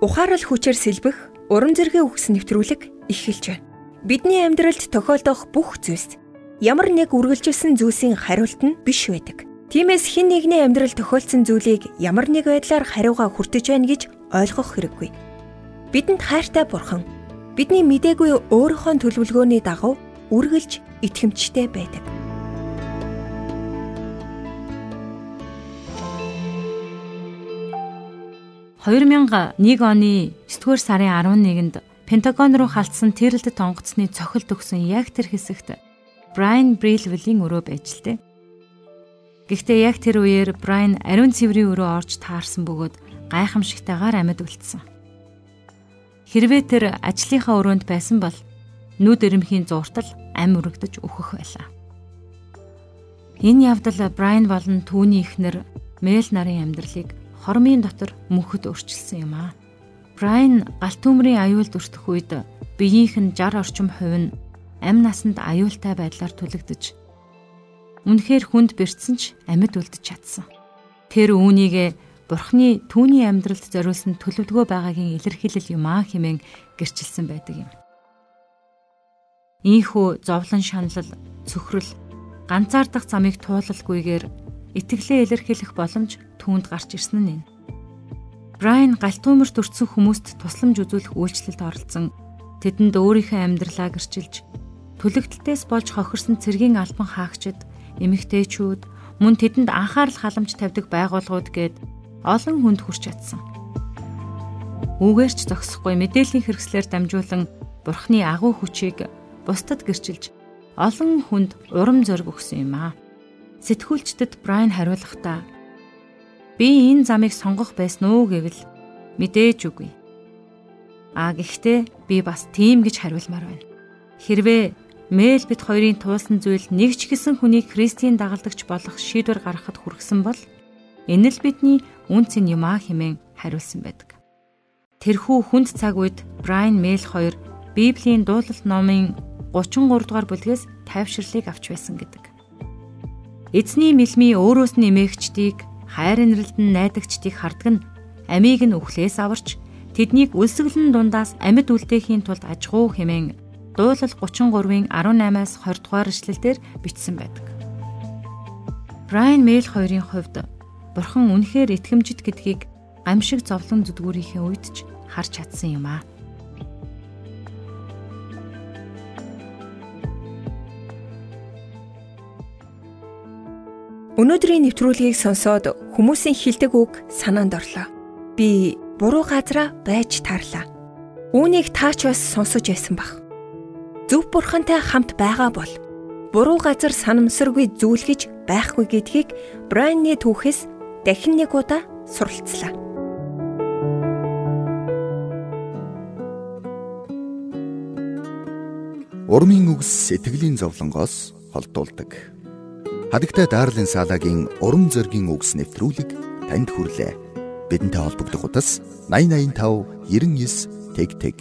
ухаарал хүчээр сэлбэх урам зэргийн үгс нэвтрүүлэг эхэлж байна. Бидний амьдралд тохиолдох бүх зүйлс ямар нэг үргэлжилсэн зүйлсийн хариулт нь биш байдаг. Тиймээс хэн нэгний амьдрал тохиолдсон зүйлийг ямар нэг байдлаар хариугаа хүртэж байна гэж ойлгох хэрэггүй. Бидэнд хайртай бурхан бидний мдээгүй өөрийнхөө төлөвлөгөөний дагав үргэлж итгэмжтэй байдаг. 2001 оны 9-р сарын 11-нд Пентагон руу халтсан тэрэлтэд онгоцны цохилт өгсөн яг тэр хэсэгт Брайан Брилвелийн өрөө байж лээ. Гэхдээ яг тэр үеэр Брайан ариун цэврийн өрөө орж таарсан бөгөөд гайхамшигтайгаар амьд үлдсэн. Хэрвээ тэр ажлынхаа өрөөнд байсан бол нүд эрэмхийн зууртал ам өргөдөж өөхөх байлаа. Энэ явдал Брайан болон түүний эхнэр Мэл нарын амьдралыг хормын дотор мөнхөд өрчлсөн юм аа. Брайан галт төмрийн аюулд өртөх үед биеийнх нь 60 орчим хувь нь амь насанд аюултай байдлаар түлэгдэж үнэхээр хүнд бэрцсэн ч амьд үлдэж чадсан. Тэр үүнийг Бурхны түүний амьдралд зориулсан төлөвлөгөө байгаагийн илэрхийлэл юм аа хэмээн гэрчилсэн байдаг юм. Ийхүү зовлон шаналл, цөхрөл, ганцаардах замыг туулалгүйгээр итгэлээ илэрхийлэх боломж түүнд гарч ирсэн нь энэ. Брайан галтуумэрт өртсөн хүмүүст тусламж үзүүлэх үйлчлэлд оролцсон. Тэдэнд өөрийнхөө амьдралаа гэрчилж төлөгдөлтөөс болж хохирсон цэргийн албан хаагчид, эмэгтэйчүүд, мөн тэдэнд анхаарал халамж тавьдаг байгууллагууд гээд олон хүнд хүрч чадсан. Үүгээр ч зогсохгүй мэдээллийн хэрэгслээр дамжуулан Бурхны агуу хүчийг бусдад гэрчилж олон хүнд урам зориг өгсөн юм аа. Сэтгүүлчдэд Брайан хариулахдаа Би энэ замыг сонгох байсан уу гэвэл мэдээж үгүй. А гэхдээ би бас тийм гэж хариулмаар байна. Хэрвээ Мэл бит хоёрын туулсан зүйл нэг ч гэсэн хүнийг Христийн дагалдагч болох шийдвэр гаргахад хүргэсэн бол энэ л бидний үнцэн юм а хэмээн хариулсан байдаг. Тэрхүү хүнд цаг үед Брайан Мэл хоёр Библийн дуулалт номын 33 дугаар бүлгээс тайвширлыг авч байсан гэдэг. Эзний мэлмий өөрөөс нь эмээгчдийг хайр инрэлтэн найдагчдыг хардаг нь амийг нь өхлөөс аварч тэднийг үлсгэлэн дундаас амьд үлдээхийн тулд ажгуу хэмээн дуулал 33-ын 18-аас 20 дугаар эшлэлдэр бичсэн байдаг. Брайан Мэйл хоёрын хувьд бурхан үнэхээр итгэмжит гэдгийг гамшиг зовлон зүдгүүрийнхээ үед ч харж чадсан юм аа. Өнөөдрийн нэвтрүүлгийг сонсоод хүмүүсийн хилдэг үг санаанд орлоо. Би буруу газараа байж таарлаа. Үүнийг таач бас сонсож байсан бах. Зөв бурхантай хамт байгаа бол буруу газар санамсаргүй зүйл гэж байхгүй гэдгийг Брайны түүхээс дахин нэг удаа суралцлаа. Урмын үгс сэтгэлийн зовлонгоос холдуулдаг. Хадагтай Дарлин Салагийн урам зоригийн үгс нэвтрүүлэг танд хүрлээ. Бидэнтэй холбогдох утас 8085 99 тэг тэг